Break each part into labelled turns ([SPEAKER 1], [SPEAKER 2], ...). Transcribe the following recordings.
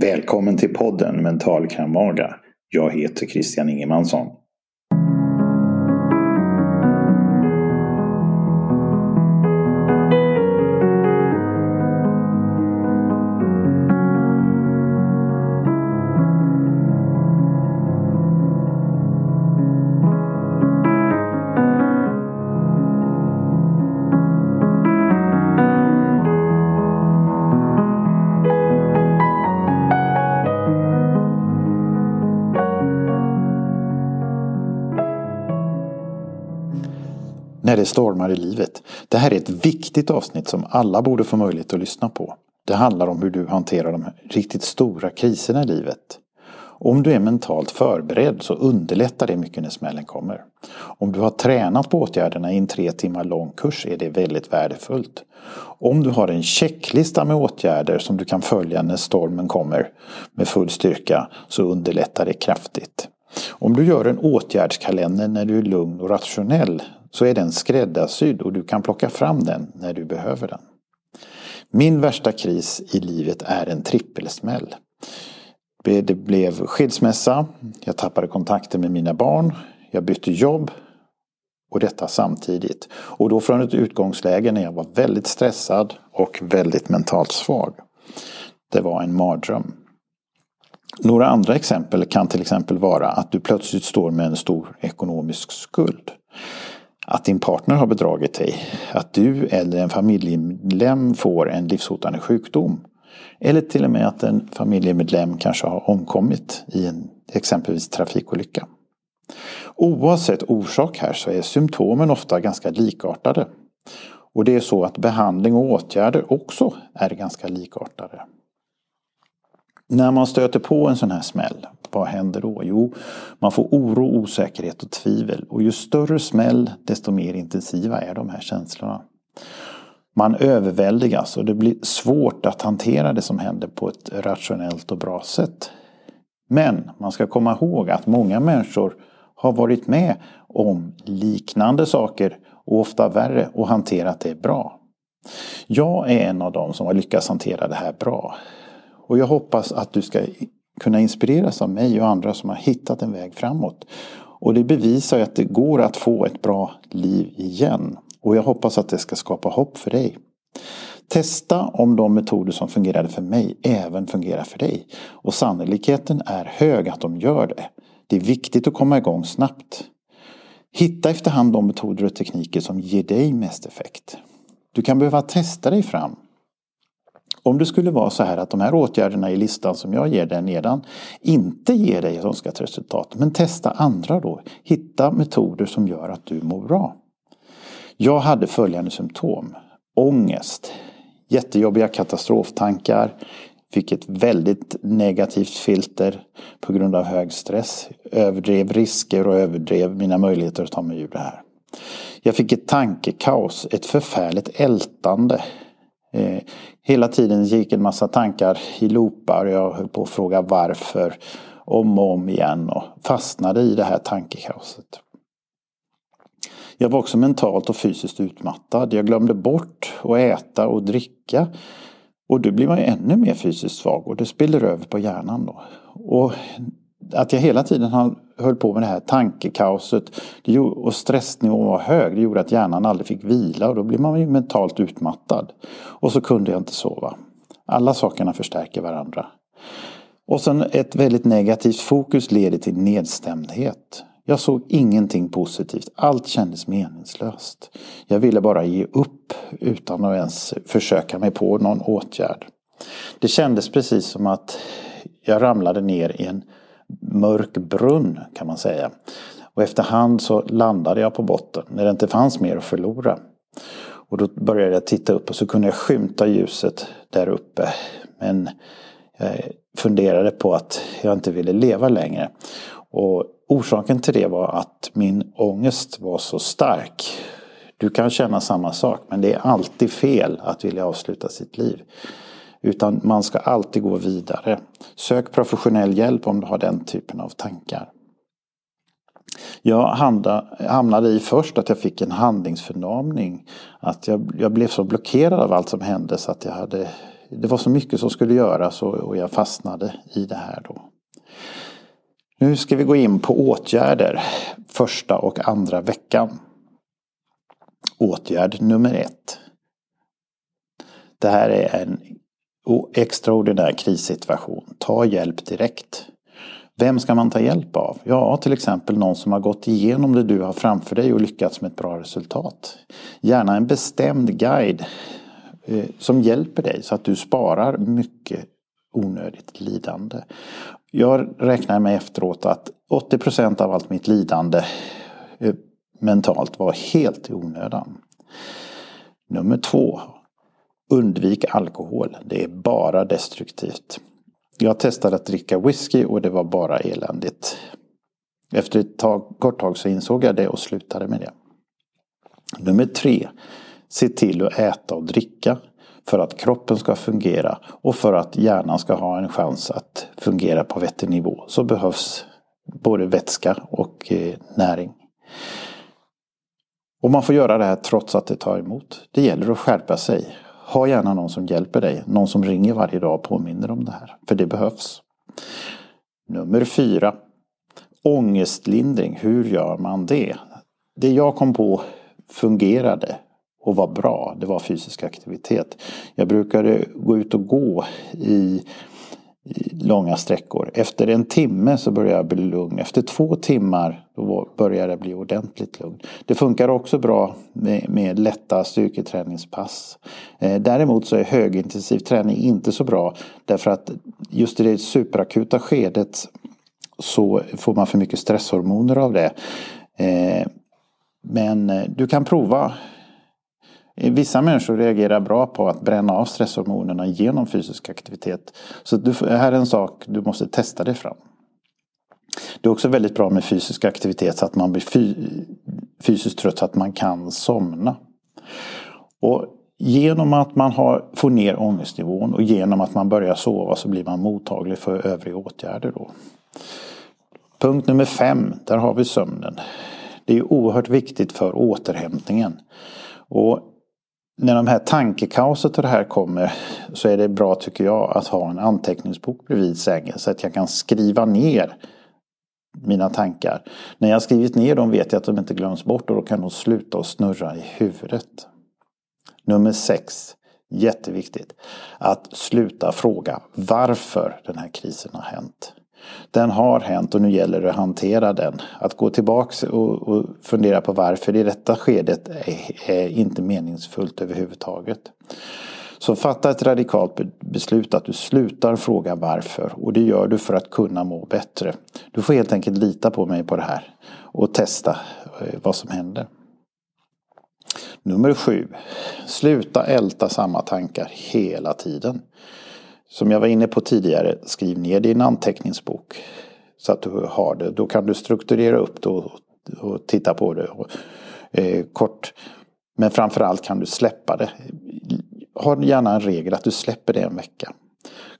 [SPEAKER 1] Välkommen till podden Mental Kramaga. Jag heter Christian Ingemansson. När det stormar i livet. Det här är ett viktigt avsnitt som alla borde få möjlighet att lyssna på. Det handlar om hur du hanterar de riktigt stora kriserna i livet. Om du är mentalt förberedd så underlättar det mycket när smällen kommer. Om du har tränat på åtgärderna i en tre timmar lång kurs är det väldigt värdefullt. Om du har en checklista med åtgärder som du kan följa när stormen kommer med full styrka så underlättar det kraftigt. Om du gör en åtgärdskalender när du är lugn och rationell så är den skräddarsydd och du kan plocka fram den när du behöver den. Min värsta kris i livet är en trippelsmäll. Det blev skilsmässa, jag tappade kontakten med mina barn, jag bytte jobb och detta samtidigt. Och då från ett utgångsläge när jag var väldigt stressad och väldigt mentalt svag. Det var en mardröm. Några andra exempel kan till exempel vara att du plötsligt står med en stor ekonomisk skuld. Att din partner har bedragit dig. Att du eller en familjemedlem får en livshotande sjukdom. Eller till och med att en familjemedlem kanske har omkommit i en exempelvis trafikolycka. Oavsett orsak här så är symptomen ofta ganska likartade. Och det är så att behandling och åtgärder också är ganska likartade. När man stöter på en sån här smäll, vad händer då? Jo, man får oro, osäkerhet och tvivel. Och ju större smäll, desto mer intensiva är de här känslorna. Man överväldigas och det blir svårt att hantera det som händer på ett rationellt och bra sätt. Men man ska komma ihåg att många människor har varit med om liknande saker och ofta värre och hanterat det bra. Jag är en av dem som har lyckats hantera det här bra. Och jag hoppas att du ska kunna inspireras av mig och andra som har hittat en väg framåt. Och det bevisar ju att det går att få ett bra liv igen. Och jag hoppas att det ska skapa hopp för dig. Testa om de metoder som fungerade för mig även fungerar för dig. Och sannolikheten är hög att de gör det. Det är viktigt att komma igång snabbt. Hitta efterhand de metoder och tekniker som ger dig mest effekt. Du kan behöva testa dig fram om det skulle vara så här att de här åtgärderna i listan som jag ger dig nedan inte ger dig önskat resultat. Men testa andra då. Hitta metoder som gör att du mår bra. Jag hade följande symptom. Ångest. Jättejobbiga katastroftankar. Fick ett väldigt negativt filter på grund av hög stress. Överdrev risker och överdrev mina möjligheter att ta mig ur det här. Jag fick ett tankekaos, ett förfärligt ältande. Eh, hela tiden gick en massa tankar i loopar. Jag höll på att fråga varför om och om igen och fastnade i det här tankekaoset. Jag var också mentalt och fysiskt utmattad. Jag glömde bort att äta och dricka. Och då blir man ju ännu mer fysiskt svag och det spiller över på hjärnan då. Och att jag hela tiden höll på med det här tankekaoset och stressnivån var hög. Det gjorde att hjärnan aldrig fick vila och då blir man ju mentalt utmattad. Och så kunde jag inte sova. Alla sakerna förstärker varandra. Och sen ett väldigt negativt fokus leder till nedstämdhet. Jag såg ingenting positivt. Allt kändes meningslöst. Jag ville bara ge upp utan att ens försöka mig på någon åtgärd. Det kändes precis som att jag ramlade ner i en mörk brunn kan man säga. Och efterhand så landade jag på botten när det inte fanns mer att förlora. Och då började jag titta upp och så kunde jag skymta ljuset där uppe. Men jag funderade på att jag inte ville leva längre. Och orsaken till det var att min ångest var så stark. Du kan känna samma sak men det är alltid fel att vilja avsluta sitt liv. Utan man ska alltid gå vidare. Sök professionell hjälp om du har den typen av tankar. Jag hamnade i först att jag fick en handlingsförlamning. Att jag, jag blev så blockerad av allt som hände så att jag hade det var så mycket som skulle göras och jag fastnade i det här då. Nu ska vi gå in på åtgärder första och andra veckan. Åtgärd nummer ett. Det här är en extraordinär krissituation. Ta hjälp direkt. Vem ska man ta hjälp av? Ja, till exempel någon som har gått igenom det du har framför dig och lyckats med ett bra resultat. Gärna en bestämd guide eh, som hjälper dig så att du sparar mycket onödigt lidande. Jag räknar med efteråt att 80% av allt mitt lidande eh, mentalt var helt i onödan. Nummer två. Undvik alkohol. Det är bara destruktivt. Jag testade att dricka whisky och det var bara eländigt. Efter ett tag, kort tag så insåg jag det och slutade med det. Nummer tre. Se till att äta och dricka för att kroppen ska fungera och för att hjärnan ska ha en chans att fungera på vettig nivå så behövs både vätska och eh, näring. Och man får göra det här trots att det tar emot. Det gäller att skärpa sig. Ha gärna någon som hjälper dig. Någon som ringer varje dag och påminner om det här. För det behövs. Nummer fyra. Ångestlindring. Hur gör man det? Det jag kom på fungerade och var bra. Det var fysisk aktivitet. Jag brukade gå ut och gå i långa sträckor. Efter en timme så börjar jag bli lugn. Efter två timmar då började jag bli ordentligt lugn. Det funkar också bra med, med lätta styrketräningspass. Eh, däremot så är högintensiv träning inte så bra därför att just i det superakuta skedet så får man för mycket stresshormoner av det. Eh, men eh, du kan prova Vissa människor reagerar bra på att bränna av stresshormonerna genom fysisk aktivitet. Så det här är en sak du måste testa dig fram. Det är också väldigt bra med fysisk aktivitet så att man blir fysiskt trött så att man kan somna. Och genom att man har, får ner ångestnivån och genom att man börjar sova så blir man mottaglig för övriga åtgärder. Då. Punkt nummer fem, där har vi sömnen. Det är oerhört viktigt för återhämtningen. Och när de här tankekaoset och det här kommer så är det bra tycker jag att ha en anteckningsbok bredvid sängen så att jag kan skriva ner mina tankar. När jag har skrivit ner dem vet jag att de inte glöms bort och då kan de sluta att snurra i huvudet. Nummer sex, jätteviktigt, att sluta fråga varför den här krisen har hänt. Den har hänt och nu gäller det att hantera den. Att gå tillbaks och, och fundera på varför i detta skedet är, är inte meningsfullt överhuvudtaget. Så fatta ett radikalt beslut att du slutar fråga varför och det gör du för att kunna må bättre. Du får helt enkelt lita på mig på det här och testa eh, vad som händer. Nummer sju. Sluta älta samma tankar hela tiden. Som jag var inne på tidigare, skriv ner din anteckningsbok. Så att du har det. Då kan du strukturera upp det och, och titta på det och, eh, kort. Men framförallt kan du släppa det. Ha gärna en regel att du släpper det en vecka.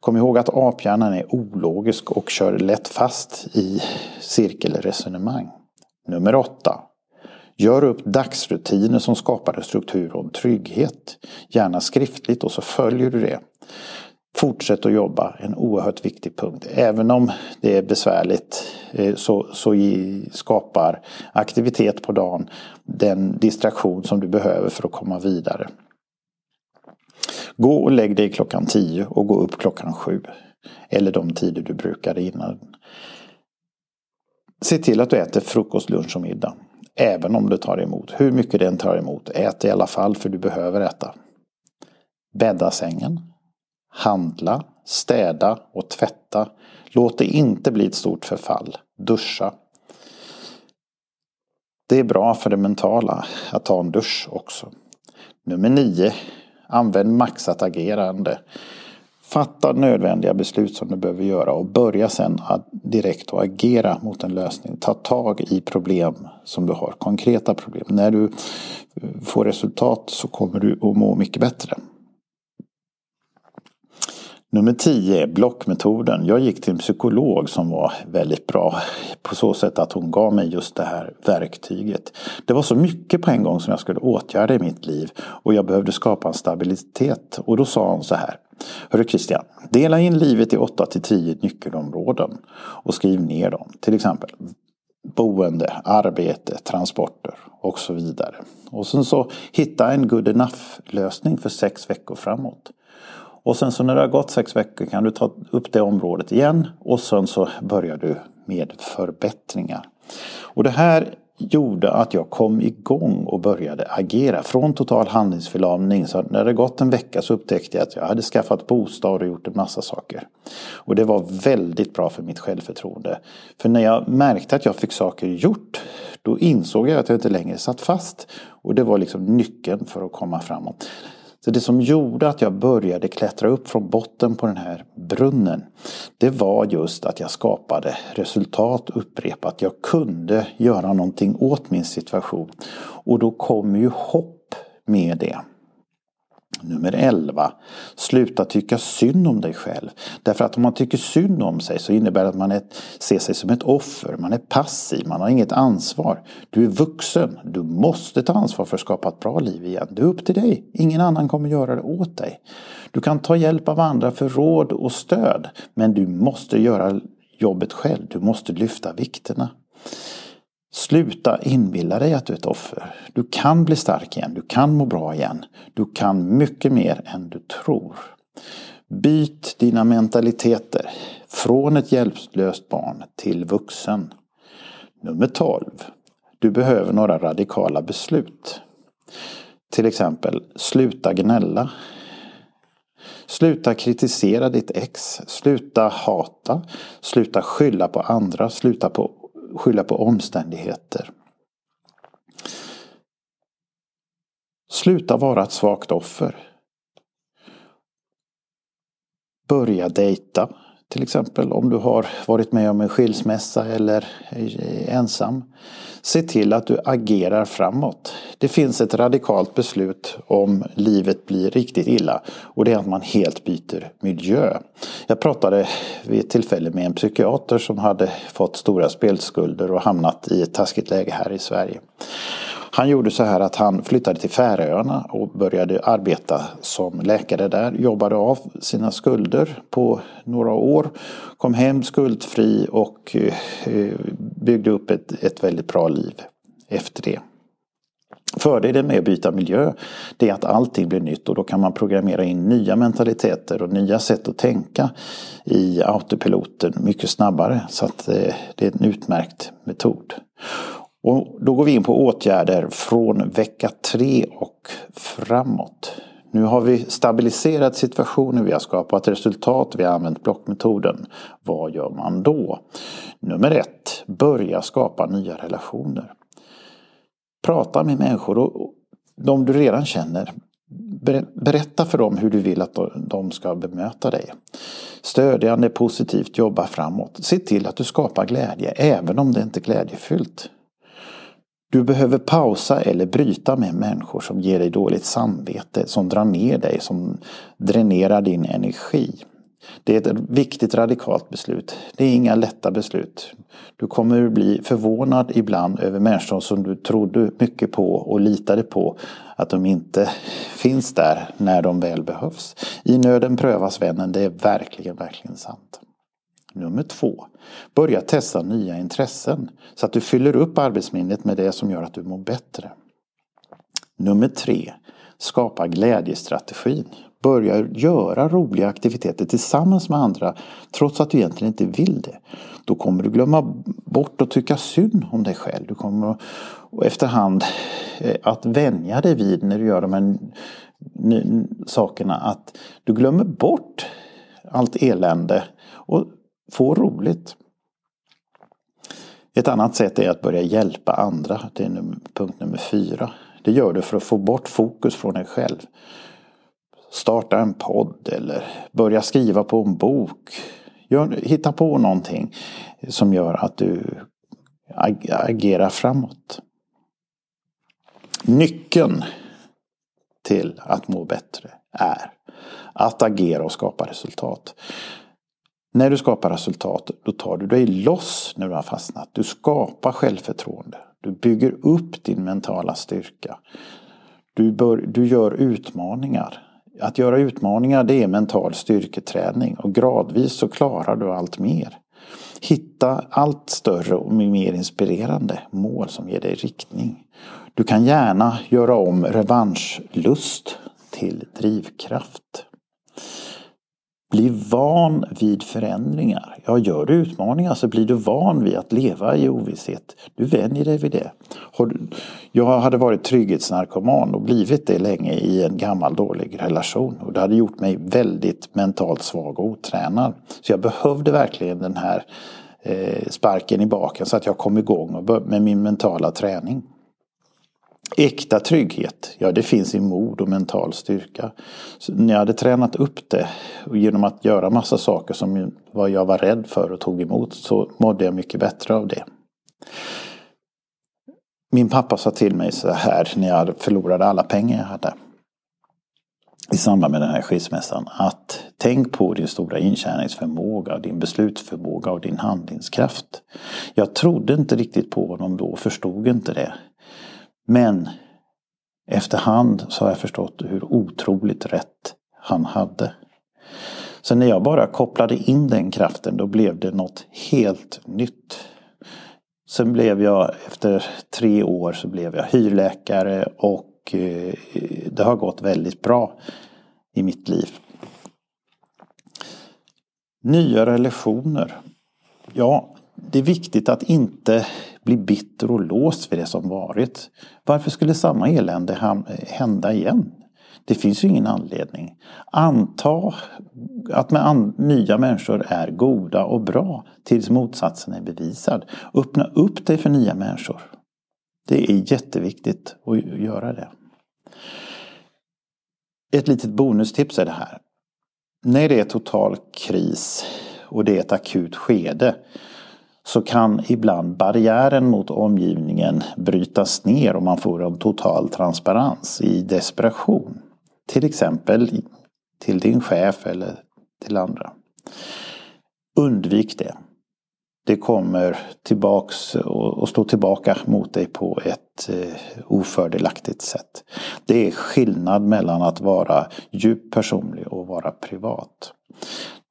[SPEAKER 1] Kom ihåg att aphjärnan är ologisk och kör lätt fast i cirkelresonemang. Nummer åtta. Gör upp dagsrutiner som skapar en struktur och en trygghet. Gärna skriftligt och så följer du det. Fortsätt att jobba, en oerhört viktig punkt. Även om det är besvärligt eh, så, så skapar aktivitet på dagen den distraktion som du behöver för att komma vidare. Gå och lägg dig klockan 10 och gå upp klockan 7. Eller de tider du brukade innan. Se till att du äter frukost, lunch och middag. Även om det tar emot. Hur mycket den tar emot. Ät i alla fall för du behöver äta. Bädda sängen. Handla, städa och tvätta. Låt det inte bli ett stort förfall. Duscha. Det är bra för det mentala att ta en dusch också. Nummer 9. Använd maxat agerande. Fatta nödvändiga beslut som du behöver göra och börja sen att direkt att agera mot en lösning. Ta tag i problem som du har, konkreta problem. När du får resultat så kommer du att må mycket bättre. Nummer 10 är blockmetoden. Jag gick till en psykolog som var väldigt bra på så sätt att hon gav mig just det här verktyget. Det var så mycket på en gång som jag skulle åtgärda i mitt liv och jag behövde skapa en stabilitet. Och då sa hon så här. Hörru Christian, dela in livet i 8 till 10 nyckelområden och skriv ner dem. Till exempel boende, arbete, transporter och så vidare. Och sen så hitta en good enough lösning för sex veckor framåt. Och sen så när det har gått sex veckor kan du ta upp det området igen och sen så börjar du med förbättringar. Och det här gjorde att jag kom igång och började agera. Från total handlingsförlamning. Så när det gått en vecka så upptäckte jag att jag hade skaffat bostad och gjort en massa saker. Och det var väldigt bra för mitt självförtroende. För när jag märkte att jag fick saker gjort. Då insåg jag att jag inte längre satt fast. Och det var liksom nyckeln för att komma framåt. Så det som gjorde att jag började klättra upp från botten på den här brunnen. Det var just att jag skapade resultat upprepat. Jag kunde göra någonting åt min situation. Och då kom ju hopp med det. Nummer 11. Sluta tycka synd om dig själv. Därför att om man tycker synd om sig så innebär det att man är, ser sig som ett offer. Man är passiv, man har inget ansvar. Du är vuxen. Du måste ta ansvar för att skapa ett bra liv igen. Det är upp till dig. Ingen annan kommer göra det åt dig. Du kan ta hjälp av andra för råd och stöd. Men du måste göra jobbet själv. Du måste lyfta vikterna. Sluta inbilla dig att du är ett offer. Du kan bli stark igen. Du kan må bra igen. Du kan mycket mer än du tror. Byt dina mentaliteter. Från ett hjälplöst barn till vuxen. Nummer 12. Du behöver några radikala beslut. Till exempel, sluta gnälla. Sluta kritisera ditt ex. Sluta hata. Sluta skylla på andra. Sluta på skylla på omständigheter. Sluta vara ett svagt offer. Börja dejta. Till exempel om du har varit med om en skilsmässa eller är ensam. Se till att du agerar framåt. Det finns ett radikalt beslut om livet blir riktigt illa och det är att man helt byter miljö. Jag pratade vid ett tillfälle med en psykiater som hade fått stora spelskulder och hamnat i ett taskigt läge här i Sverige. Han gjorde så här att han flyttade till Färöarna och började arbeta som läkare där. Jobbade av sina skulder på några år. Kom hem skuldfri och eh, byggde upp ett, ett väldigt bra liv efter det. Fördelen med att byta miljö det är att allting blir nytt och då kan man programmera in nya mentaliteter och nya sätt att tänka i autopiloten mycket snabbare. Så att eh, det är en utmärkt metod. Och då går vi in på åtgärder från vecka tre och framåt. Nu har vi stabiliserat situationen, vi har skapat resultat, vi har använt blockmetoden. Vad gör man då? Nummer ett, börja skapa nya relationer. Prata med människor och de du redan känner. Berätta för dem hur du vill att de ska bemöta dig. Stödjande, positivt, jobba framåt. Se till att du skapar glädje även om det inte är glädjefyllt. Du behöver pausa eller bryta med människor som ger dig dåligt samvete, som drar ner dig, som dränerar din energi. Det är ett viktigt radikalt beslut. Det är inga lätta beslut. Du kommer bli förvånad ibland över människor som du trodde mycket på och litade på att de inte finns där när de väl behövs. I nöden prövas vännen, det är verkligen, verkligen sant. Nummer två. Börja testa nya intressen så att du fyller upp arbetsminnet med det som gör att du mår bättre. Nummer tre. Skapa glädjestrategin. Börja göra roliga aktiviteter tillsammans med andra trots att du egentligen inte vill det. Då kommer du glömma bort att tycka synd om dig själv. Du kommer efterhand eh, att vänja dig vid när du gör de här sakerna att du glömmer bort allt elände och få roligt. Ett annat sätt är att börja hjälpa andra. Det är punkt nummer fyra. Det gör du för att få bort fokus från dig själv. Starta en podd eller börja skriva på en bok. Gör, hitta på någonting som gör att du agerar framåt. Nyckeln till att må bättre är att agera och skapa resultat. När du skapar resultat, då tar du dig loss när du har fastnat. Du skapar självförtroende. Du bygger upp din mentala styrka. Du, bör, du gör utmaningar. Att göra utmaningar det är mental styrketräning och gradvis så klarar du allt mer. Hitta allt större och mer inspirerande mål som ger dig riktning. Du kan gärna göra om revanschlust till drivkraft. Bli van vid förändringar. Ja, gör du utmaningar så blir du van vid att leva i ovisshet. Du vänjer dig vid det. Jag hade varit trygghetsnarkoman och blivit det länge i en gammal dålig relation. Och det hade gjort mig väldigt mentalt svag och otränad. Så jag behövde verkligen den här eh, sparken i baken så att jag kom igång med min mentala träning. Äkta trygghet, ja det finns i mod och mental styrka. Så när jag hade tränat upp det och genom att göra massa saker som vad jag var rädd för och tog emot så mådde jag mycket bättre av det. Min pappa sa till mig så här när jag förlorade alla pengar jag hade i samband med den här skilsmässan att tänk på din stora intjäningsförmåga, din beslutsförmåga och din handlingskraft. Jag trodde inte riktigt på honom då, förstod inte det. Men efterhand så har jag förstått hur otroligt rätt han hade. Så när jag bara kopplade in den kraften då blev det något helt nytt. Sen blev jag efter tre år så blev jag hyrläkare och eh, det har gått väldigt bra i mitt liv. Nya relationer. Ja, det är viktigt att inte bli bitter och låst vid det som varit. Varför skulle samma elände hända igen? Det finns ju ingen anledning. Anta att med nya människor är goda och bra tills motsatsen är bevisad. Öppna upp dig för nya människor. Det är jätteviktigt att göra det. Ett litet bonustips är det här. När det är total kris och det är ett akut skede så kan ibland barriären mot omgivningen brytas ner och man får en total transparens i desperation. Till exempel till din chef eller till andra. Undvik det. Det kommer tillbaks och stå tillbaka mot dig på ett eh, ofördelaktigt sätt. Det är skillnad mellan att vara djupt personlig och vara privat.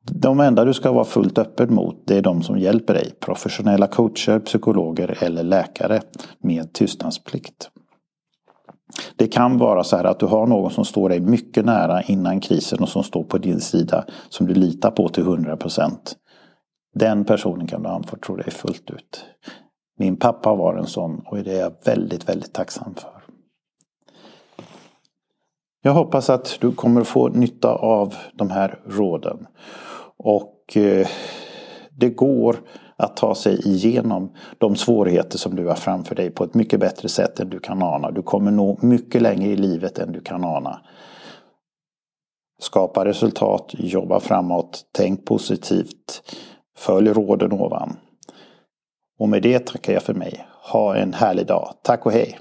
[SPEAKER 1] De enda du ska vara fullt öppen mot det är de som hjälper dig. Professionella coacher, psykologer eller läkare med tystnadsplikt. Det kan vara så här att du har någon som står dig mycket nära innan krisen och som står på din sida som du litar på till 100 procent. Den personen kan du anförtro dig fullt ut. Min pappa var en sån och det är jag väldigt, väldigt tacksam för. Jag hoppas att du kommer få nytta av de här råden. Och eh, det går att ta sig igenom de svårigheter som du har framför dig på ett mycket bättre sätt än du kan ana. Du kommer nå mycket längre i livet än du kan ana. Skapa resultat, jobba framåt, tänk positivt, följ råden ovan. Och med det tackar jag för mig. Ha en härlig dag. Tack och hej!